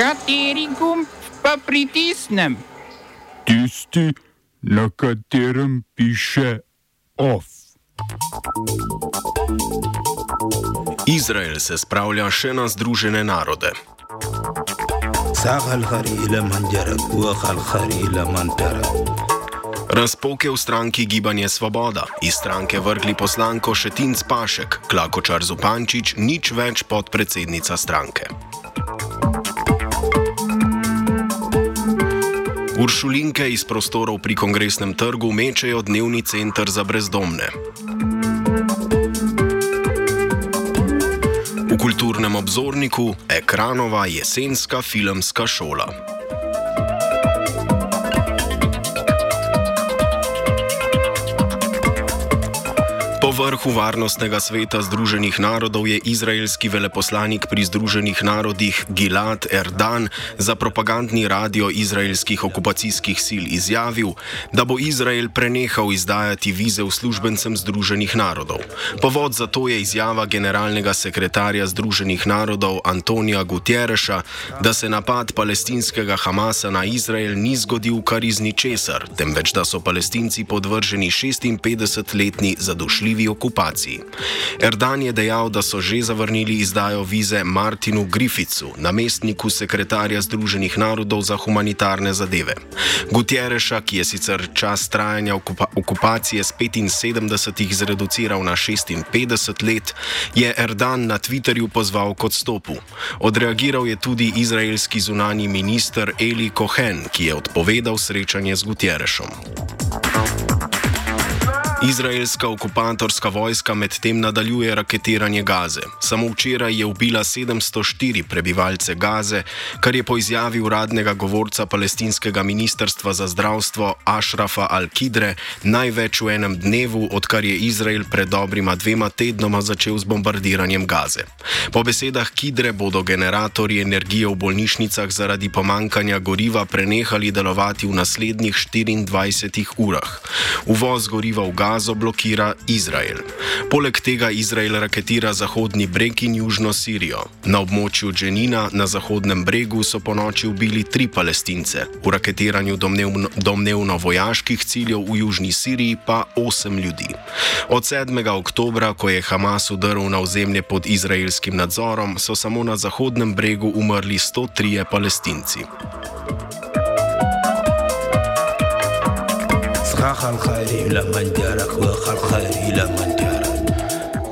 Kateri gumb pa pritisnem? Tisti, na katerem piše OF. Izrael se spravlja še na Združene narode. Razpoke v stranki Gibanje Svoboda, iz stranke vrgli poslanko Šetinc Pašek, Klakočar Zupančič, nič več podpredsednica stranke. Uršulinke iz prostorov pri kongresnem trgu mečejo dnevni center za brezdomne. V kulturnem obzorniku ekranova jesenska filmska šola. Vrhu Varnostnega sveta Združenih narodov je izraelski veleposlanik pri Združenih narodih Gilad Erdan za propagandni radio izraelskih okupacijskih sil izjavil, da bo Izrael prenehal izdajati vize uslužbencem Združenih narodov. Povod za to je izjava generalnega sekretarja Združenih narodov Antonija Gutjereša, da se napad palestinskega Hamasa na Izrael ni zgodil kar iz ničesar, temveč da so palestinci podvrženi 56-letni zadušljivi okupaciji. Erdan je dejal, da so že zavrnili izdajo vize Martinu Griffithu, namestniku sekretarja Združenih narodov za humanitarne zadeve. Gutjereša, ki je sicer čas trajanja okupa okupacije z 75 zreduciral na 56 let, je Erdan na Twitterju pozval k odstopu. Odreagiral je tudi izraelski zunani minister Eli Cohen, ki je odpovedal srečanje z Gutjerešom. Izraelska okupatorska vojska medtem nadaljuje raketiranje Gaze. Samo včeraj je ubila 704 prebivalce Gaze, kar je po izjavi uradnega govorca palestinskega ministrstva za zdravstvo Ašrafa Al-Kidre največ v enem dnevu, odkar je Izrael pred dobrima dvema tednoma začel z bombardiranjem Gaze. Po besedah Kidre bodo generatorji energije v bolnišnicah zaradi pomankanja goriva prenehali delovati v naslednjih 24 urah. Uvoz goriva v Gaze Gazo blokira Izrael. Poleg tega Izrael raketira Zahodni breg in Južno Sirijo. Na območju Dženina na Zahodnem bregu so po noči ubili tri palestince, v raketiranju domnevno, domnevno vojaških ciljev v Južni Siriji pa osem ljudi. Od 7. oktobra, ko je Hamas udrl na ozemlje pod izraelskim nadzorom, so samo na Zahodnem bregu umrli 103 palestinci. خلق خيري لمن جارك وخلق خيري لمن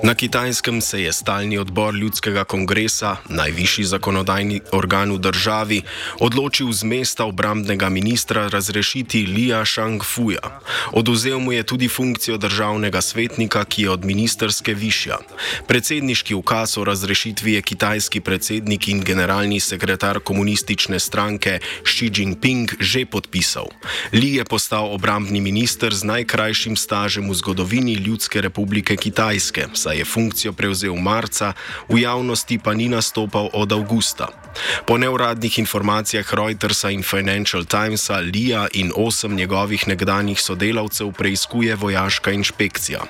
Na kitajskem se je stalni odbor ljudskega kongresa, najvišji zakonodajni organ v državi, odločil z mesta obrambnega ministra razrešiti Lija Shangfuja. Oduzel mu je tudi funkcijo državnega svetnika, ki je od ministerske višja. Predsedniški ukaz o razrešitvi je kitajski predsednik in generalni sekretar komunistične stranke Xi Jinping že podpisal. Li je postal obrambni minister z najkrajšim stažem v zgodovini Ljudske republike Kitajske je funkcijo prevzel marca, v javnosti pa ni nastopal od avgusta. Po neuradnih informacijah Reutersa in Financial Timesa Lija in osem njegovih nekdanjih sodelavcev preiskuje vojaška inšpekcija.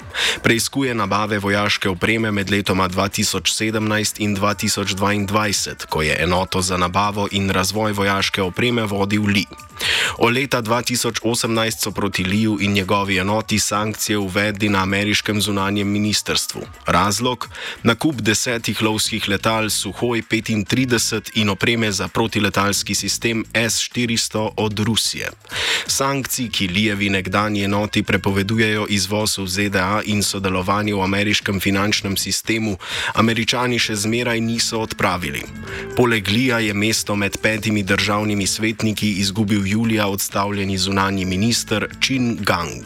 Preiskuje nabave vojaške opreme med letoma 2017 in 2022, ko je enoto za nabavo in razvoj vojaške opreme vodil Li. Od leta 2018 so proti Liju in njegovi enoti sankcije uvedli na ameriškem zunanjem ministrstvu. Razlog: nakup desetih lovskih letal Suhoj 35 in opreme za protiletalski sistem S-400 od Rusije. Sankcij, ki Lijevi nekdanji enoti prepovedujejo izvoz v ZDA in sodelovanje v ameriškem finančnem sistemu, američani še zmeraj niso odpravili. Poleg Lija je mesto med petimi državnimi svetniki izgubil julija odstavljeni zunanji minister Čin Gang.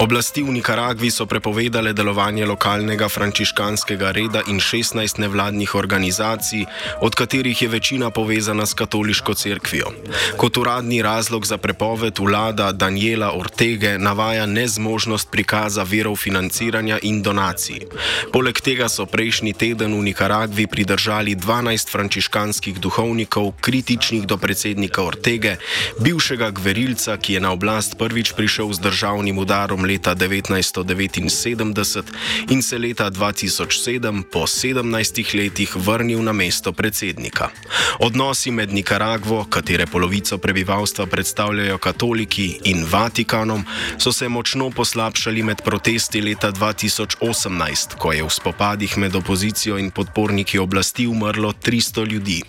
Oblasti v Nikaragvi so prepovedale delovanje lokalnega frančiškanskega reda in 16 nevladnih organizacij, od katerih je večina povezana s katoliško cerkvijo. Kot uradni razlog za prepoved vlada Daniela Ortege navaja nezmožnost prikaza verov financiranja in donacij. Poleg tega so prejšnji teden v Nikaragvi pridržali 12 frančiškanskih duhovnikov, kritičnih do predsednika Ortege, bivšega gverilca, ki je na oblast prvič prišel z državnim udarom leta 1979 in se leta 2007 po 17 letih vrnil na mesto predsednika. Odnosi med Nikaragvo, katere polovico prebivalstva predstavljajo katoliki, in Vatikanom so se močno poslabšali med protesti leta 2018, ko je v spopadih med opozicijo in podporniki oblasti umrlo 300 ljudi.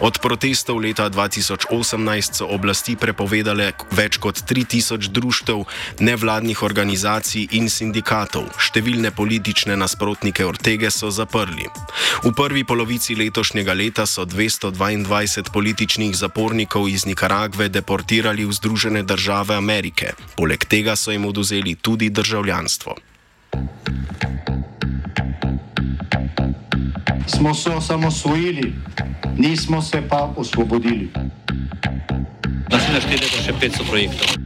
Od protestov leta 2018 so oblasti prepovedale več kot 3000 društev, nevladnih organizacij in sindikatov. Številne politične nasprotnike Ortege so zaprli. V prvi polovici letošnjega leta so 222 političnih zapornikov iz Nikaragve deportirali v Združene države Amerike. Poleg tega so jim oduzeli tudi državljanstvo. Smo se osamosvojili, nismo se pa osvobodili. Naslednje število je še 500 projektov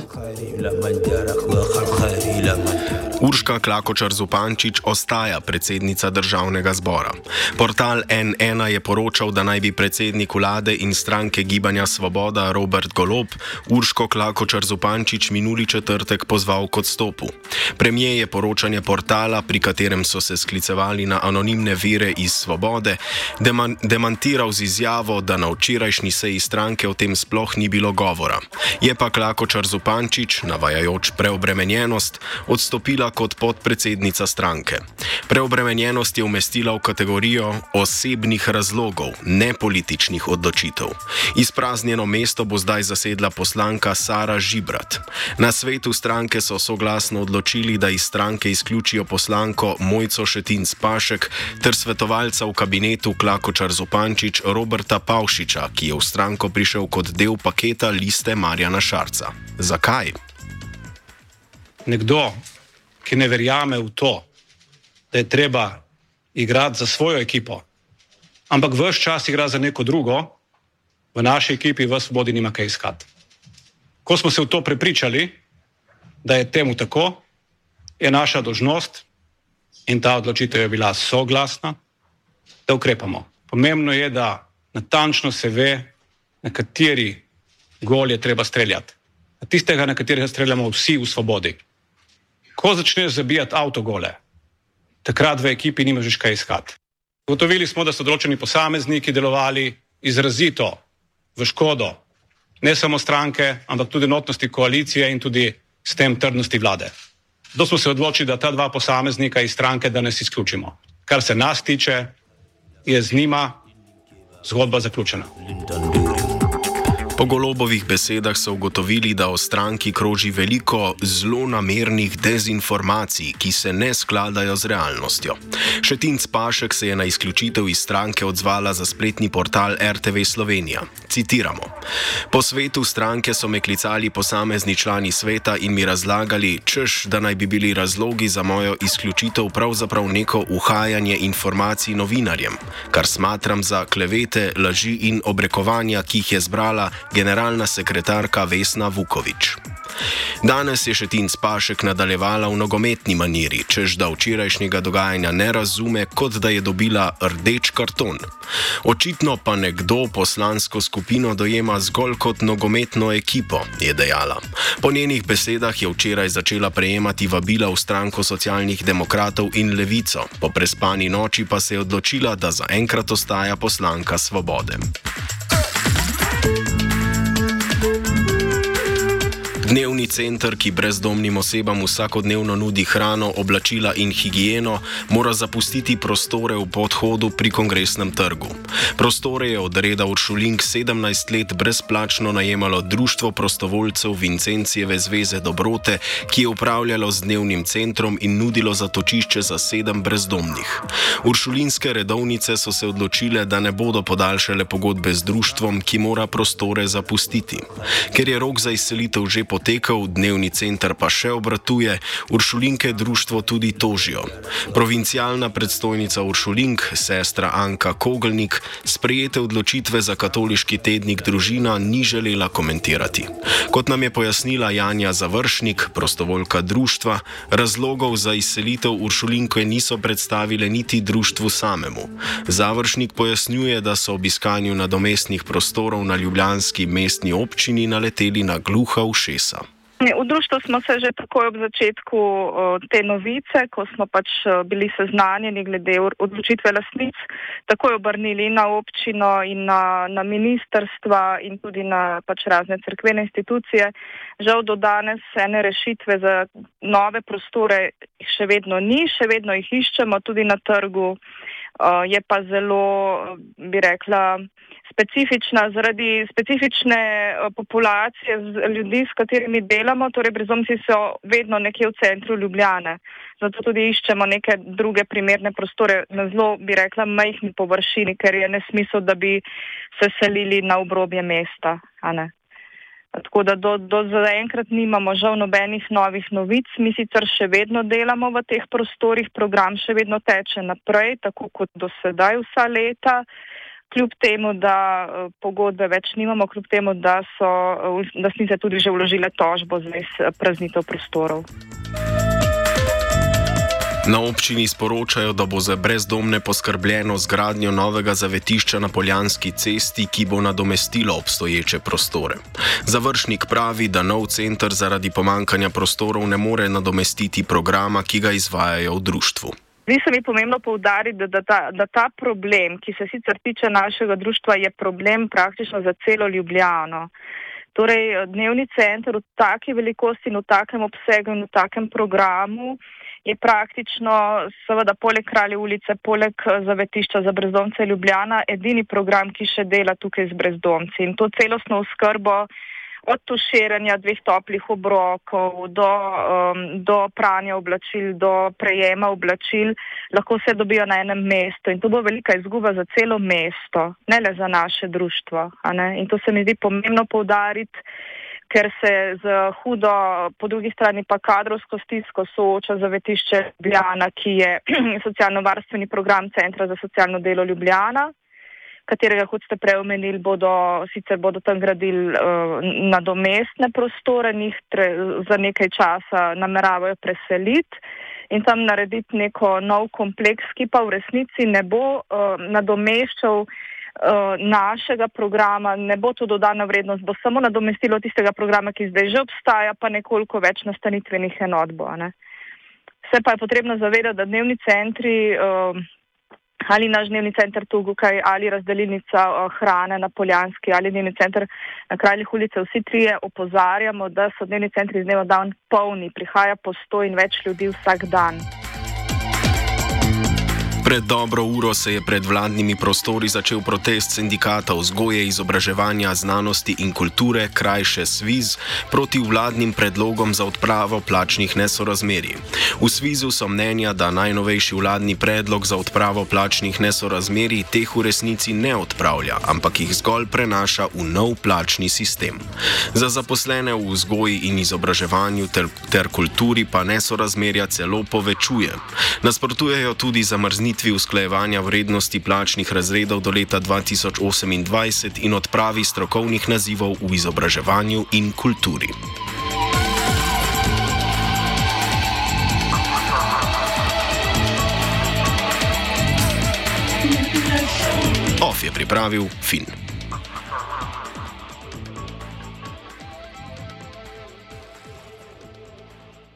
Urška Klakočar Zupančič ostaja predsednica državnega zbora. Portal N1 je poročal, da naj bi predsednik vlade in stranke Gibanja Svoboda Robert Golob Urško Klakočar Zupančič minuli četrtek pozval k odstopu. Premijer je poročanje portala, pri katerem so se sklicevali na anonimne vire iz Svobode, deman demantiral z izjavo, da na včerajšnji seji stranke o tem sploh ni bilo govora. Je pa Klakočar Zupančič, navajajoč preobremenjenost, odstopila kot podpredsednica stranke. Preobremenjenost je umestila v kategorijo osebnih razlogov, ne političnih odločitev. Izpraznjeno mesto bo zdaj zasedla poslanka Sara Žibrat. Na svetu stranke so soglasno odločili, da iz stranke izključijo poslanko Mojco Šetin Spašek ter svetovalca v kabinetu Klakočar Zopančič Roberta Pavšiča, ki je v stranko prišel kot del paketa liste Marjana Šarca. Zakaj? Nekdo, ki ne verjame v to, da je treba igrati za svojo ekipo, ampak vse čas igra za neko drugo, v naši ekipi v Svobodi nima kaj iskati. Ko smo se v to prepričali, da je temu tako, je naša dožnost in ta odločitev je bila soglasna, da ukrepamo. Pomembno je, da natančno se ve, na kateri gol je treba streljati. Na tistega, na katerega streljamo vsi v Svobodi. Ko začneš zabijati avtogole, takrat v ekipi nimaš več kaj iskati. Gotovili smo, da so določeni posamezniki delovali izrazito v škodo ne samo stranke, ampak tudi notnosti koalicije in tudi s tem trdnosti vlade. Zato smo se odločili, da ta dva posameznika iz stranke danes izključimo. Kar se nas tiče, je z njima zgodba zaključena. Po golobovih besedah so ugotovili, da o stranki kroži veliko zelo namernih dezinformacij, ki se ne skladajo z realnostjo. Šetinc Pašek se je na izključitev iz stranke odzvala za spletni portal RTV Slovenija. Citiramo: Po svetu stranke so me klicali posamezni člani sveta in mi razlagali, češ, da naj bi bili razlogi za mojo izključitev pravzaprav neko uhajanje informacij novinarjem, kar smatram za klevete, laži in obrekovanja, ki jih je zbrala generalna sekretarka Vesna Vukovič. Danes je še Tinc Pašek nadaljevala v nogometni maniri, čež da včerajšnjega dogajanja ne razume, kot da je dobila rdeč karton. Očitno pa nekdo poslansko skupino dojema zgolj kot nogometno ekipo, je dejala. Po njenih besedah je včeraj začela prejemati vabila v stranko socialnih demokratov in levico, po prespani noči pa se je odločila, da zaenkrat ostaja poslanka svobode. Dnevni center, ki brezdomnim osebam vsakodnevno nudi hrano, oblačila in higieno, mora zapustiti prostore v podhodu pri kongresnem trgu. Prostore je od reda Uršulink 17 let brezplačno najemalo Društvo prostovoljcev Vincencijeve zveze Dobrote, ki je upravljalo z dnevnim centrom in nudilo zatočišče za sedem brezdomnih. Uršulinske redovnice so se odločile, da ne bodo podaljšale pogodbe z društvom, ki mora prostore zapustiti. Ker je rok za izselitev že potekel, dnevni center pa še obratuje, Uršulinke društvo tudi tožijo. Provincialna predstojnica Uršulink, sestra Anka Kogelnik, sprejete odločitve za katoliški tednik družina ni želela komentirati. Kot nam je pojasnila Janja Završnik, prostovoljka društva, razlogov za izselitev Uršulinke niso predstavile niti društvu samemu. Završnik pojasnjuje, da so ob iskanju nadomestnih prostorov na ljubljanski mestni občini naleteli na gluha ušesa. V društvu smo se že takoj ob začetku te novice, ko smo pač bili seznanjeni glede odločitve lasnic, takoj obrnili na občino in na, na ministerstva in tudi na pač razne crkvene institucije. Žal do danes ene rešitve za nove prostore še vedno ni, še vedno jih iščemo tudi na trgu. Je pa zelo, bi rekla, specifična zaradi specifične populacije ljudi, s katerimi delamo, torej brezdomci so vedno nekje v centru Ljubljane. Zato tudi iščemo neke druge primerne prostore na zelo, bi rekla, majhni površini, ker je nesmisel, da bi se selili na obrobje mesta. Tako da do, do zaenkrat nimamo žal nobenih novih novic. Mi sicer še vedno delamo v teh prostorih, program še vedno teče naprej, tako kot do sedaj vsa leta. Kljub temu, da pogodbe več nimamo, kljub temu, da so lasnice tudi že vložile tožbo za praznitev prostorov. Na občini sporočajo, da bo za brezdomne poskrbljeno z gradnjo novega zavetišča na Poljanski cesti, ki bo nadomestilo obstoječe prostore. Završnik pravi, da nov center zaradi pomankanja prostorov ne more nadomestiti programa, ki ga izvajajo v društvu. Zdi se mi pomembno povdariti, da, da, ta, da ta problem, ki se sicer tiče našega društva, je problem praktično za celo Ljubljano. Torej, dnevni center v taki velikosti in v takem obsegu in v takem programu je praktično, seveda, poleg Kralje ulice, poleg zavetišča za brezdomce Ljubljana, edini program, ki še dela tukaj z brezdomci. In to celostno oskrbo od tuširanja dveh toplih obrokov do, um, do pranja oblačil, do prejema oblačil, lahko vse dobijo na enem mestu. In to bo velika izguba za celo mesto, ne le za naše društvo. In to se mi zdi pomembno povdariti ker se z hudo, po drugi strani pa kadrovsko stisko sooča zavetišče Ljubljana, ki je socialno-varstveni program Centra za socialno delo Ljubljana, katerega, kot ste preomenili, bodo sicer bodo tam gradili uh, nadomestne prostore, njih tre, za nekaj časa nameravajo preseliti in tam narediti neko nov kompleks, ki pa v resnici ne bo uh, nadomeščal uh, našega programa, ne bo to dodana vrednost, bo samo nadomestilo tistega programa, ki zdaj že obstaja, pa nekoliko več nastanitvenih enot bo. Ne. Vse pa je potrebno zavedati, da dnevni centri uh, ali naš dnevni center tukaj ali razdelilnica uh, hrane na Poljanski ali dnevni center na Kraljih ulice, vsi trije opozarjamo, da so dnevni centri iz dneva dan polni, prihaja po sto in več ljudi vsak dan. Pred dobro uro se je pred vladnimi prostori začel protest sindikata vzgoje, izobraževanja, znanosti in kulture, krajše SVIZ, proti vladnim predlogom za odpravo plačnih nesorazmerij. V SVIZ-u so mnenja, da najnovejši vladni predlog za odpravo plačnih nesorazmerij teh v resnici ne odpravlja, ampak jih zgolj prenaša v nov plačni sistem. Za zaposlene v vzgoji in izobraževanju ter, ter kulturi pa nesorazmerja celo povečuje. Nasprotujejo tudi zamrznitvi ureditvi usklajevanja vrednosti plačnih razredov do leta 2028 in odpravi strokovnih nazivov v izobraževanju in kulturi. OF je pripravil Fin.